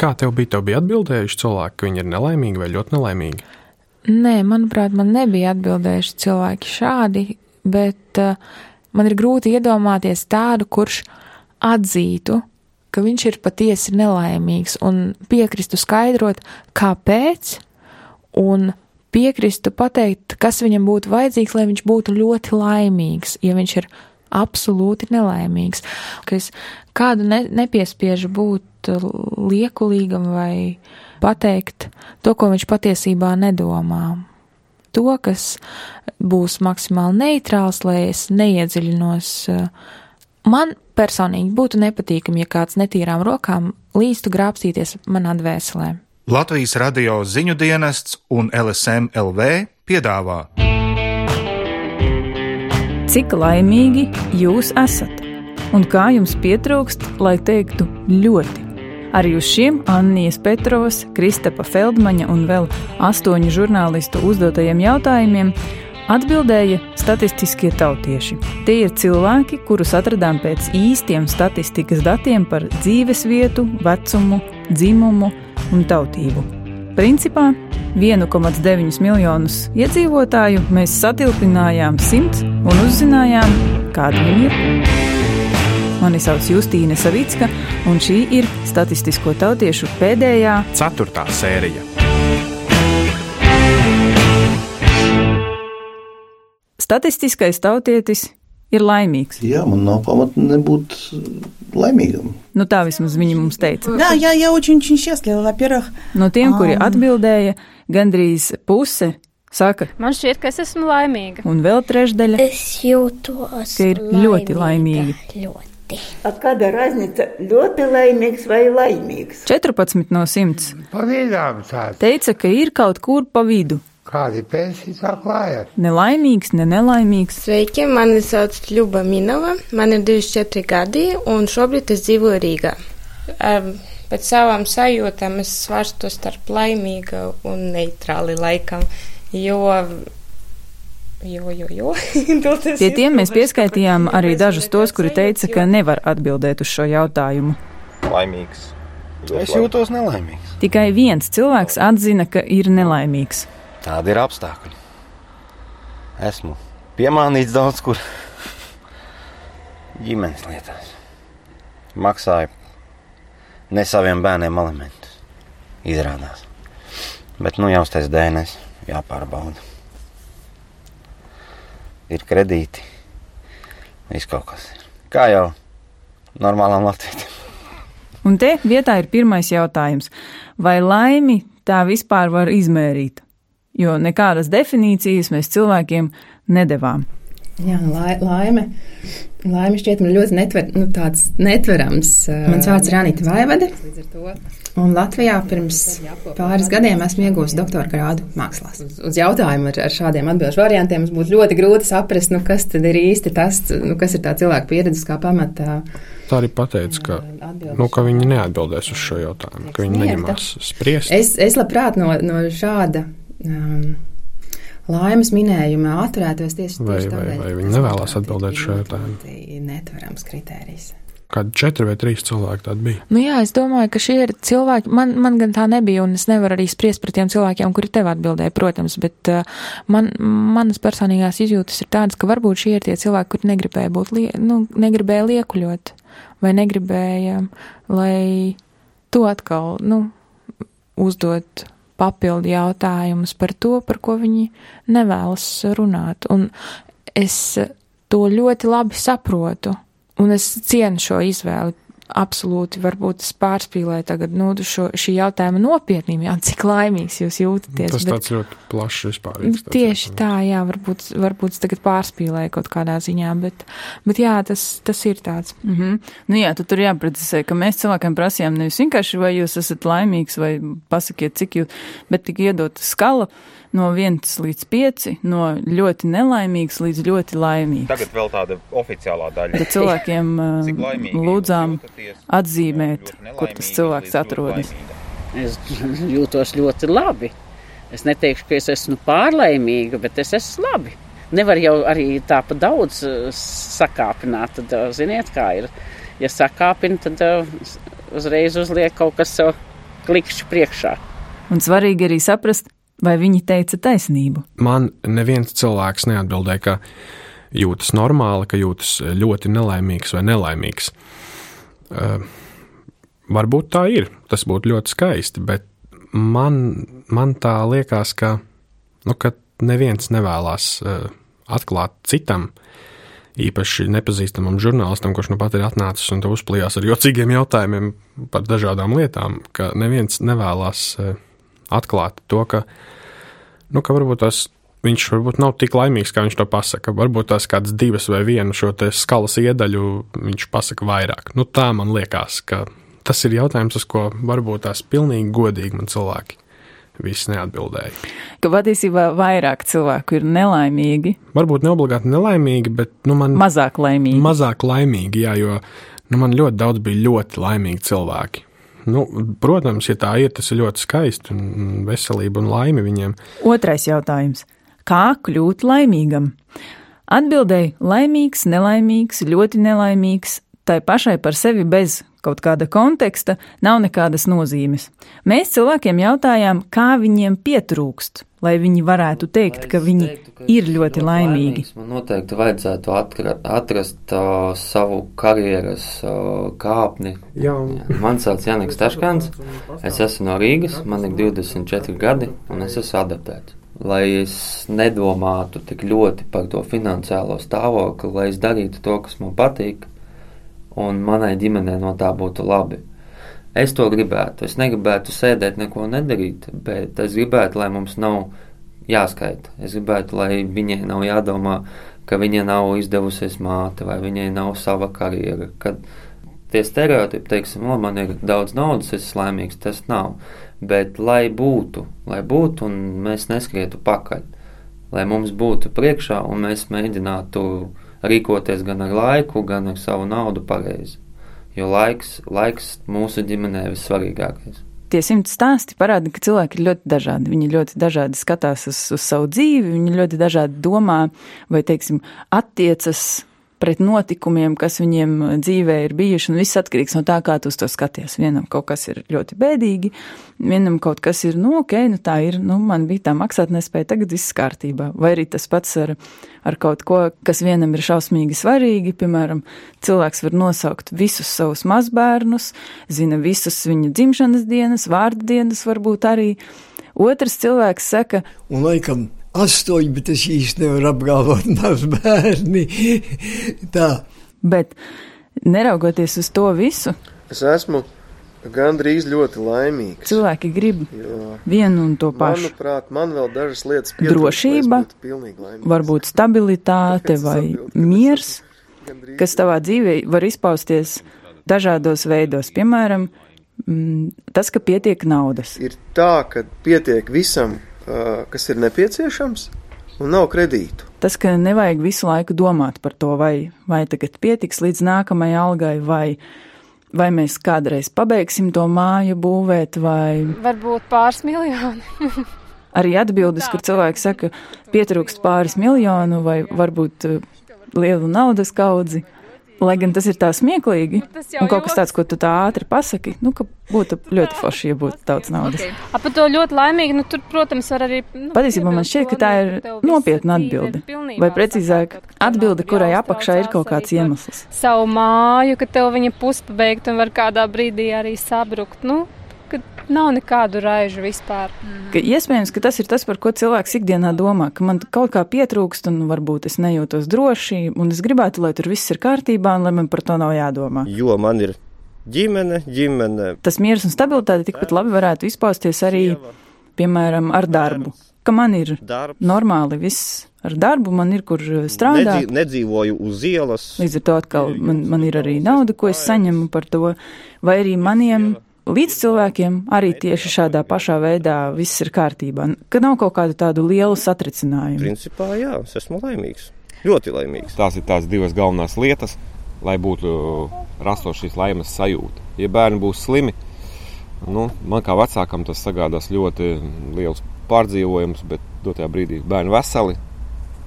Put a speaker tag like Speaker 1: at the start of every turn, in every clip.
Speaker 1: Kā tev bija? Tev bija atbildējuši cilvēki, ka viņi ir nelaimīgi vai ļoti nelaimīgi?
Speaker 2: Nē, manuprāt, man nebija atbildējuši cilvēki šādi, bet uh, man ir grūti iedomāties tādu, kurš atzītu, ka viņš ir patiesi nelaimīgs un piekristu skaidrot, kāpēc, un piekristu pateikt, kas viņam būtu vajadzīgs, lai viņš būtu ļoti laimīgs, ja viņš ir absolūti nelaimīgs. Ka es kādu ne, nepiespiežu būt liekulīgam vai pateikt to, ko viņš patiesībā nedomā. To, kas būs maksimāli neitrāls, lai es neiedziļinos. Man personīgi būtu nepatīkami, ja kāds netīrām rokām līstu grābstīties manā dvēselē.
Speaker 3: Latvijas radio ziņu dienests un LSM LV piedāvā.
Speaker 4: Cik laimīgi jūs esat un kā jums pietrūkst, lai teiktu ļoti? Arī uz šiem Annijas Petrovas, Kristapa Feldmaņa un vēl astoņu žurnālistu uzdotajiem jautājumiem atbildēja statistiskie tautieši. Tie ir cilvēki, kurus atradām pēc īstiem statistikas datiem par dzīves vietu, vecumu, dzimumu un tautību. Principā 1,9 miljonus iedzīvotāju mēs satilpinājām simts un uzzinājām, kādi viņi ir. Mani sauc Justīne Savicka, un šī ir statistisko tautiešu pēdējā,
Speaker 1: ceturtā sērija.
Speaker 4: Statistiskais tautietis ir laimīgs.
Speaker 5: Jā, man nav pamata nebūt laimīgam.
Speaker 4: Nu, tā vismaz viņi mums teica.
Speaker 6: Да, я, я очень-очень счастлива. Во-первых,
Speaker 4: No tiem, kuri atbildēja, gandrīz puse saka,
Speaker 7: Man šķiet, ka es esmu laimīga.
Speaker 4: un vēl trešdaļa
Speaker 8: Es jūtos
Speaker 4: Ka ir ļoti laimīga.
Speaker 8: Ļoti.
Speaker 9: A kāda raznica ļoti laimīgs vai laimīgs?
Speaker 4: 14 no 100
Speaker 10: Pa vidām tāds.
Speaker 4: teica, ka ir kaut kur pa vidu.
Speaker 10: Kādi pensiji tā klājas?
Speaker 4: Nelaimīgs, ne nelaimīgs.
Speaker 11: Sveiki, mani sauc Ļuba Minova, man ir 24 gadi un šobrīd es dzīvoju Rīgā. Um, pēc savām sajūtām es svārstu starp laimīgu un neitrāli laikam, jo. Jo, jo, jo.
Speaker 4: Pie tiem mēs pieskaitījām arī dažus tos, kuri teica, ka nevar atbildēt uz šo jautājumu.
Speaker 12: Laimīgs.
Speaker 5: Es jūtos nelaimīgs.
Speaker 4: Tikai viens cilvēks atzina, ka ir nelaimīgs.
Speaker 12: Tādi ir apstākļi. Esmu piemānīts daudz kur ģimenes lietās. Maksāju ne saviem bērniem alimentus. Izrādās. Bet nu jau stais DNS jāpārbauda. Ir kredīti. Viss kaut kas ir. Kā jau normālām Latvijām.
Speaker 4: Un te vietā ir pirmais jautājums. Vai laimi tā vispār var izmērīt? Jo nekādas definīcijas mēs cilvēkiem nedavām.
Speaker 13: Jā, lai, laime. Laime šķiet man ļoti netver, nu, tāds netverams. Mans vārds ir Anita Vaivade. Un Latvijā pirms pāris gadiem esmu iegūst doktora grādu mākslās. Uz, uz jautājumu ar, ar šādiem atbildžu variantiem mums būtu ļoti grūti saprast, nu, kas tad ir īsti tas, nu, kas ir tā cilvēka pieredze kā pamatā.
Speaker 1: Tā arī pateica, ka, nu, ka viņi neatbildēs uz šo jautājumu, ka viņi neņemās spriest.
Speaker 13: Es, es labprāt no, no šāda. Um, laimes minējuma atturētos tieši,
Speaker 1: vai,
Speaker 13: tieši
Speaker 1: vai,
Speaker 13: tādēļ.
Speaker 1: vai viņi nevēlas atbildēt šo jautājumu.
Speaker 13: Netverams kritērijs.
Speaker 1: Kādi četri vai trīs cilvēki tādi bija?
Speaker 2: Nu jā, es domāju, ka šie ir cilvēki, man, man gan tā nebija, un es nevaru arī spriest par tiem cilvēkiem, kuri tev atbildēja, protams, bet uh, man, manas personīgās izjūtas ir tādas, ka varbūt šie ir tie cilvēki, kuri negribēja būt, lie, nu, negribēja liekuļot, vai negribēja, lai to atkal, nu, uzdot papildu jautājumus par to, par ko viņi nevēlas runāt. Un es to ļoti labi saprotu, un es cienu šo izvēli. Absolūti, varbūt es pārspīlēju tagad nu, šo, šī jautājuma nopietnību, jā, cik laimīgs jūs jūtaties.
Speaker 1: Tas bet, tāds ļoti plašs vispār.
Speaker 2: Tieši tā, jā, varbūt, varbūt es tagad pārspīlēju kaut kādā ziņā, bet, bet jā, tas, tas ir tāds.
Speaker 4: Mm -hmm. Nu jā, tu tur jāprecizē, ka mēs cilvēkiem prasījām nevis vienkārši, vai jūs esat laimīgs, vai pasakiet, cik jūs, bet tik iedot skala no 1 līdz 5, no ļoti nelaimīgs līdz ļoti laimīgs.
Speaker 12: Tagad vēl tāda oficiālā daļa.
Speaker 4: Tad cilvēkiem lūdzām atzīmēt, kur tas cilvēks atrodas.
Speaker 14: Es jūtos ļoti labi. Es neteikšu, ka es esmu pārlaimīga, bet es esmu labi. Nevar jau arī tā pa daudz sakāpināt. Tad, ziniet, kā ir. Ja sakāpina, tad uzreiz uzliek kaut kas klikšķi priekšā.
Speaker 4: Un svarīgi arī saprast, vai viņi teica taisnību.
Speaker 1: Man neviens cilvēks neatbildēja, ka jūtas normāli, ka jūtas ļoti nelaimīgs vai nelaimīgs. Uh, varbūt tā ir, tas būtu ļoti skaisti, bet man, man tā liekas, ka, nu, ka neviens nevēlas uh, atklāt citam, īpaši nepazīstamam žurnālistam, kurš nu pat ir atnācis un uzplījās ar jocīgiem jautājumiem par dažādām lietām, ka neviens nevēlas uh, atklāt to, ka, nu, ka varbūt tas viņš varbūt nav tik laimīgs, kā viņš to pasaka. Varbūt tās kādas divas vai vienu šo skalas iedaļu viņš pasaka vairāk. Nu, tā man liekas, ka tas ir jautājums, uz ko varbūt tās pilnīgi godīgi man cilvēki visi neatbildēja.
Speaker 4: Ka patiesībā vairāk cilvēku ir nelaimīgi.
Speaker 1: Varbūt ne obligāti nelaimīgi, bet nu, man
Speaker 4: mazāk laimīgi.
Speaker 1: Mazāk laimīgi, jā, jo nu, man ļoti daudz bija ļoti laimīgi cilvēki. Nu, protams, ja tā ir, tas ir ļoti skaisti un veselība un laime viņiem.
Speaker 4: Otrais jautājums. Kā kļūt laimīgam? Atbildēji laimīgs, nelaimīgs, ļoti nelaimīgs, tai pašai par sevi bez kaut kāda konteksta nav nekādas nozīmes. Mēs cilvēkiem jautājām, kā viņiem pietrūkst, lai viņi varētu teikt, ka viņi teiktu, ka ir ļoti laimīgi.
Speaker 8: Man noteikti vajadzētu atrast, atrast uh, savu karjeras uh, kāpni. Jā. Man sauc Janiks Taškāns, es esmu no Rīgas, man ir 24 gadi un es esmu adaptēts. Lai es nedomātu tik ļoti par to finansiālo stāvokli, lai es darītu to, kas man patīk, un manai ģimenei no tā būtu labi. Es to gribētu. Es negribētu sēdēt, neko nedarīt, bet es gribētu, lai mums nav jāskaita. Es gribētu, lai viņai nav jādomā, ka viņai nav izdevusies māte vai viņai nav sava karjera. Kad tie stereotipi, teiksim, o, man ir daudz naudas, es esmu laimīgs, tas nav. Bet lai būtu, lai būtu un mēs neskrietu pakaļ, lai mums būtu priekšā un mēs mēģinātu rīkoties gan ar laiku, gan ar savu naudu pareizi. Jo laiks, laiks mūsu ģimenē ir vissvarīgākais.
Speaker 4: Tie simts stāsti parāda, ka cilvēki ir ļoti dažādi. Viņi ļoti dažādi skatās uz, uz savu dzīvi, viņi ļoti dažādi domā vai, teiksim, attiecas pret notikumiem, kas viņiem dzīvē ir bijuši, un viss atkarīgs no tā, kā tu to skaties. Vienam kaut kas ir ļoti bēdīgi, vienam kaut kas ir, nu, ok, nu tā ir, nu, man bija tā maksāt nespēja, tagad viss kārtībā. Vai arī tas pats ar, ar kaut ko, kas vienam ir šausmīgi svarīgi, piemēram, cilvēks var nosaukt visus savus mazbērnus, zina visas viņa dzimšanas dienas, vārdu dienas varbūt arī. Otrs cilvēks saka,
Speaker 15: un laikam astoņi, bet es īsti nevaru apgalvot maz bērni. Tā.
Speaker 4: Bet neraugoties uz to visu,
Speaker 16: es esmu gandrīz ļoti laimīgs.
Speaker 4: Cilvēki grib jo, vienu un to pašu.
Speaker 16: Manuprāt, man vēl dažas lietas.
Speaker 4: Drošība, varbūt stabilitāte vai miers, kas tavā dzīvē var izpausties dažādos veidos. Piemēram, mm, tas, ka pietiek naudas.
Speaker 16: Ir tā, ka pietiek visam, kas ir nepieciešams, un nav kredītu.
Speaker 4: Tas, ka nevajag visu laiku domāt par to, vai, vai tagad pietiks līdz nākamajai algai, vai, vai mēs kādreiz pabeigsim to māju būvēt, vai.
Speaker 7: Varbūt pāris miljoni.
Speaker 4: Arī atbildes, kur cilvēki saka, pietrūkst pāris miljonu, vai varbūt lielu naudas kaudzi. Lai gan tas ir tā smieklīgi, nu, un kaut kas tāds, ko tu tā ātri pasaki, nu, ka būtu ļoti forši, ja būtu daudz naudas. Okay.
Speaker 7: Ap to ļoti laimīgi, nu, tur, protams, var arī. Nu,
Speaker 4: Patiesībā man šķiet, ka tā ir nopietna atbilde. Vai precīzāk, atbilde, kurai apakšā ir kaut kāds iemesls.
Speaker 7: Savu māju, ka tev viņa puspabeigta un var kādā brīdī arī sabrukt. Nu, ka nav nekādu raižu vispār.
Speaker 4: Mm. Ka iespējams, ka tas ir tas, par ko cilvēks ikdienā domā, ka man kaut kā pietrūkst, un varbūt es nejūtos droši, un es gribētu, lai tur viss ir kārtībā, un lai man par to nav jādomā.
Speaker 17: Jo man ir ģimene, ģimene.
Speaker 4: Tas miers un stabilitāte tikpat labi varētu izpausties arī, piemēram, ar darbu. Ka man ir Darbs. normāli viss ar darbu, man ir kur strādāt.
Speaker 17: Nedzīv, nedzīvoju uz ielas.
Speaker 4: Līdz ar to atkal man, man ir arī nauda, ko es saņemu par to, vai arī maniem līdz cilvēkiem arī tieši šādā pašā veidā viss ir kārtībā, ka nav kaut kādu tādu lielu satricinājumu.
Speaker 17: Principā, jā, es esmu laimīgs. Ļoti laimīgs.
Speaker 18: Tās ir tās divas galvenās lietas, lai būtu rastos šīs laimes sajūta. Ja bērni būs slimi, nu, man kā vecākam tas sagādās ļoti liels pārdzīvojums, bet dotajā brīdī bērni veseli.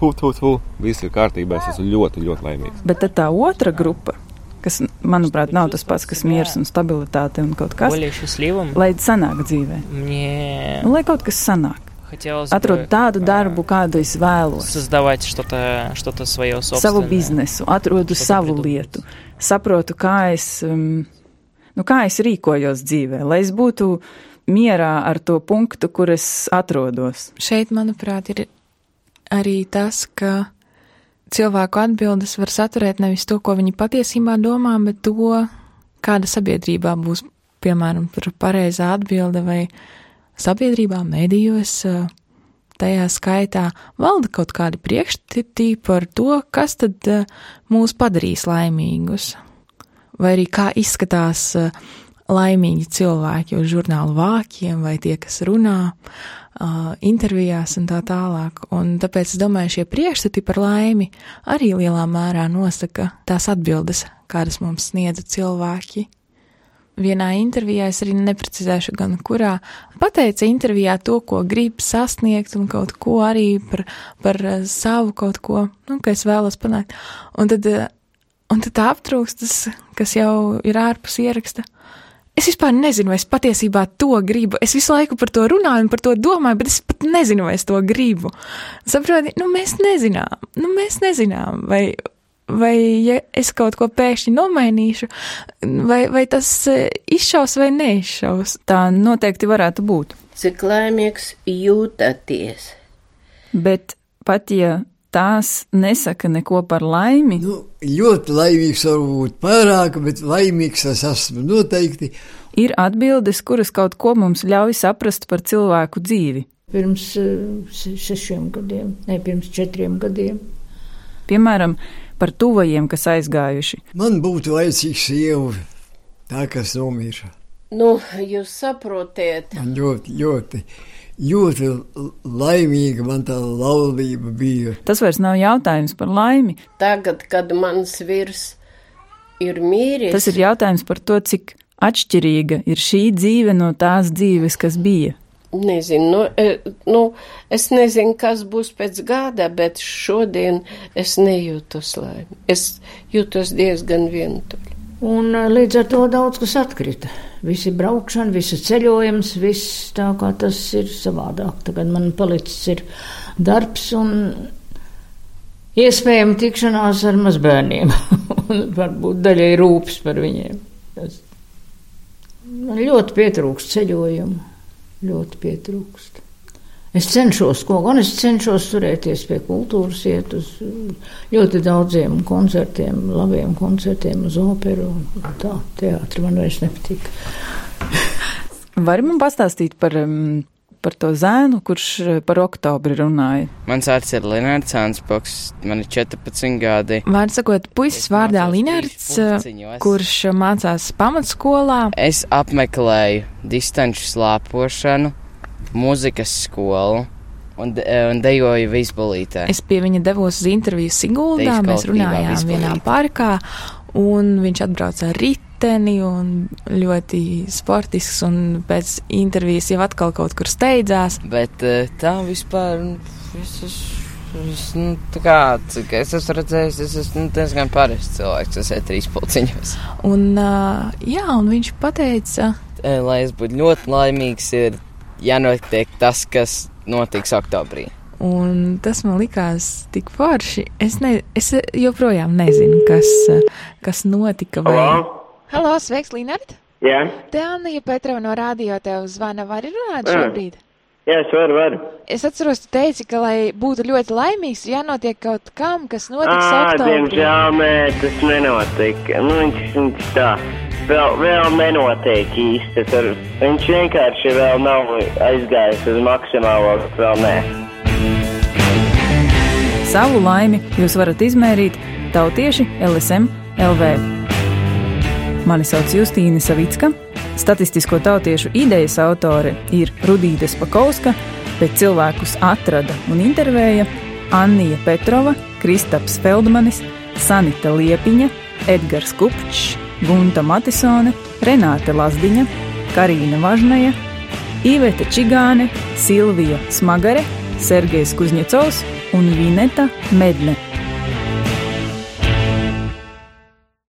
Speaker 18: Tu, tu, tu, viss ir kārtībā, es esmu ļoti, ļoti laimīgs.
Speaker 4: Bet tā otra grupa, kas, manuprāt, nav tas pats, kas miers un stabilitāte un kaut kas.
Speaker 19: Более счастливым?
Speaker 4: Lai sanāk dzīvē.
Speaker 19: Мне...
Speaker 4: Nu, lai kaut kas sanāk.
Speaker 19: Хотелось
Speaker 4: Atrod
Speaker 19: бы
Speaker 4: tādu darbu, kādu es vēlos.
Speaker 19: создавать что-то что свое
Speaker 4: Savu
Speaker 19: собственное.
Speaker 4: biznesu, atrodu savu lietu, saprotu, kā es, um, nu, kā es rīkojos dzīvē, lai es būtu mierā ar to punktu, kur es atrodos.
Speaker 2: Šeit, manuprāt, ir arī tas, ka cilvēku atbildes var saturēt nevis to, ko viņi patiesībā domā, bet to, kāda sabiedrībā būs, piemēram, pareizā atbilde vai sabiedrībā, medijos, eh, tajā skaitā valda kaut kādi priekšstati par to, kas tad eh, mūs padarīs laimīgus, vai arī kā izskatās eh, laimīgi cilvēki uz žurnālu vākiem vai tie, kas runā uh, intervijās un tā tālāk. Un tāpēc es domāju, šie priekšstati par laimi arī lielā mērā nosaka tās atbildes, kādas mums sniedza cilvēki. Vienā intervijā es arī neprecizēšu, gan kurā pateica intervijā to, ko grib sasniegt, un kaut ko arī par, par uh, savu kaut ko, nu, ka es vēlos panākt. Un tad, uh, un tad aptrūks tas, kas jau ir ārpus ieraksta. Es vispār nezinu, vai es patiesībā to gribu. Es visu laiku par to runāju un par to domāju, bet es pat nezinu, vai es to gribu. Saproti, nu mēs nezinām, nu mēs nezinām, vai, vai ja es kaut ko pēkšņi nomainīšu, vai, vai tas eh, izšaus vai neizšaus.
Speaker 4: Tā noteikti varētu būt.
Speaker 9: Cik laimīgs jūtaties?
Speaker 4: Bet pat ja tās nesaka neko par laimi.
Speaker 15: Nu, ļoti laimīgs var būt pārāk, bet laimīgs es esmu noteikti.
Speaker 4: Ir atbildes, kuras kaut ko mums ļauj saprast par cilvēku dzīvi.
Speaker 20: Pirms uh, sešiem gadiem, ne pirms četriem gadiem.
Speaker 4: Piemēram, par tuvajiem, kas aizgājuši.
Speaker 15: Man būtu vajadzīgs sieva, tā kas nomira.
Speaker 9: Nu, jūs saprotiet.
Speaker 15: Man ļoti, ļoti ļoti laimīga man tā laulība bija.
Speaker 4: Tas vairs nav jautājums par laimi.
Speaker 9: Tagad, kad mans virs ir mīris,
Speaker 4: tas ir jautājums par to, cik atšķirīga ir šī dzīve no tās dzīves, kas bija.
Speaker 9: Nezinu, nu, e, nu, es nezinu, kas būs pēc gada, bet šodien es nejūtos laimi. Es jūtos diezgan vientuļi.
Speaker 20: Un eh, līdz ar to daudz kas atkrita. Visi braukšana, visi ceļojums, viss tā kā tas ir savādāk. Tagad man palicis ir darbs un iespējama tikšanās ar mazbērniem. un varbūt daļai rūpes par viņiem. Tas man ļoti pietrūkst ceļojumu. Ļoti pietrūkst. Es cenšos, ko gan es cenšos turēties pie kultūras, iet uz ļoti daudziem koncertiem, labiem koncertiem, uz operu. Tā, teātri man vairs nepatīk.
Speaker 4: Vari man pastāstīt par, par to zēnu, kurš par oktobri runāja?
Speaker 21: Mans vārds ir Linārds Ansboks, man ir 14 gadi.
Speaker 2: Vārds sakot, puisis vārdā Linārds, kurš mācās pamatskolā.
Speaker 21: Es apmeklēju distanču slāpošanu mūzikas skolu. Un, de, un dejoju Vīsbolītē.
Speaker 2: Es pie viņa devos uz interviju Siguldā, mēs runājām Vīsbolītē. vienā parkā, un viņš atbrauca ar riteni un ļoti sportisks, un pēc intervijas jau atkal kaut kur steidzās.
Speaker 21: Bet eh, tā vispār, es esmu. Es, nu, kā, cik es esmu redzējis, es esmu nu, diezgan parasts cilvēks, kas ir trīs pulciņos.
Speaker 2: Un, uh, jā, un viņš teica,
Speaker 21: eh, lai es būtu ļoti laimīgs, ir jānotiek tas, kas notiks oktobrī.
Speaker 2: Un tas man likās tik forši. Es, ne, es joprojām nezinu, kas, kas notika. Vai...
Speaker 22: Halo,
Speaker 2: Halo sveiks, Linard!
Speaker 22: Jā.
Speaker 2: Te Anija Petrova no radio tev zvana. Vari runāt šobrīd?
Speaker 22: Jā, es varu, varu.
Speaker 2: Es atceros, tu teici, ka, lai būtu ļoti laimīgs, jānotiek kaut kam, kas notiks
Speaker 22: Ā,
Speaker 2: oktobrī.
Speaker 22: diemžēl, nē, tas nenotika. Nu, viņš, viņš tā vēl, vēl nenotiek īsti. Tur viņš vienkārši vēl nav aizgājis uz maksimālo, vēl nē.
Speaker 4: Savu laimi jūs varat izmērīt tautieši LSM LV. Mani sauc Justīna Savicka. Statistisko tautiešu idejas autore ir Rudīte Pakauska, bet cilvēkus atrada un intervēja Annija Petrova, Kristaps Feldmanis, Sanita Liepiņa, Edgars Kupčs, Gunta Matisone, Renāte Lazdiņa, Karīna Važnaja, Iveta Čigāne, Silvija Smagare, Sergejs Kuzņecovs un Vineta Medne.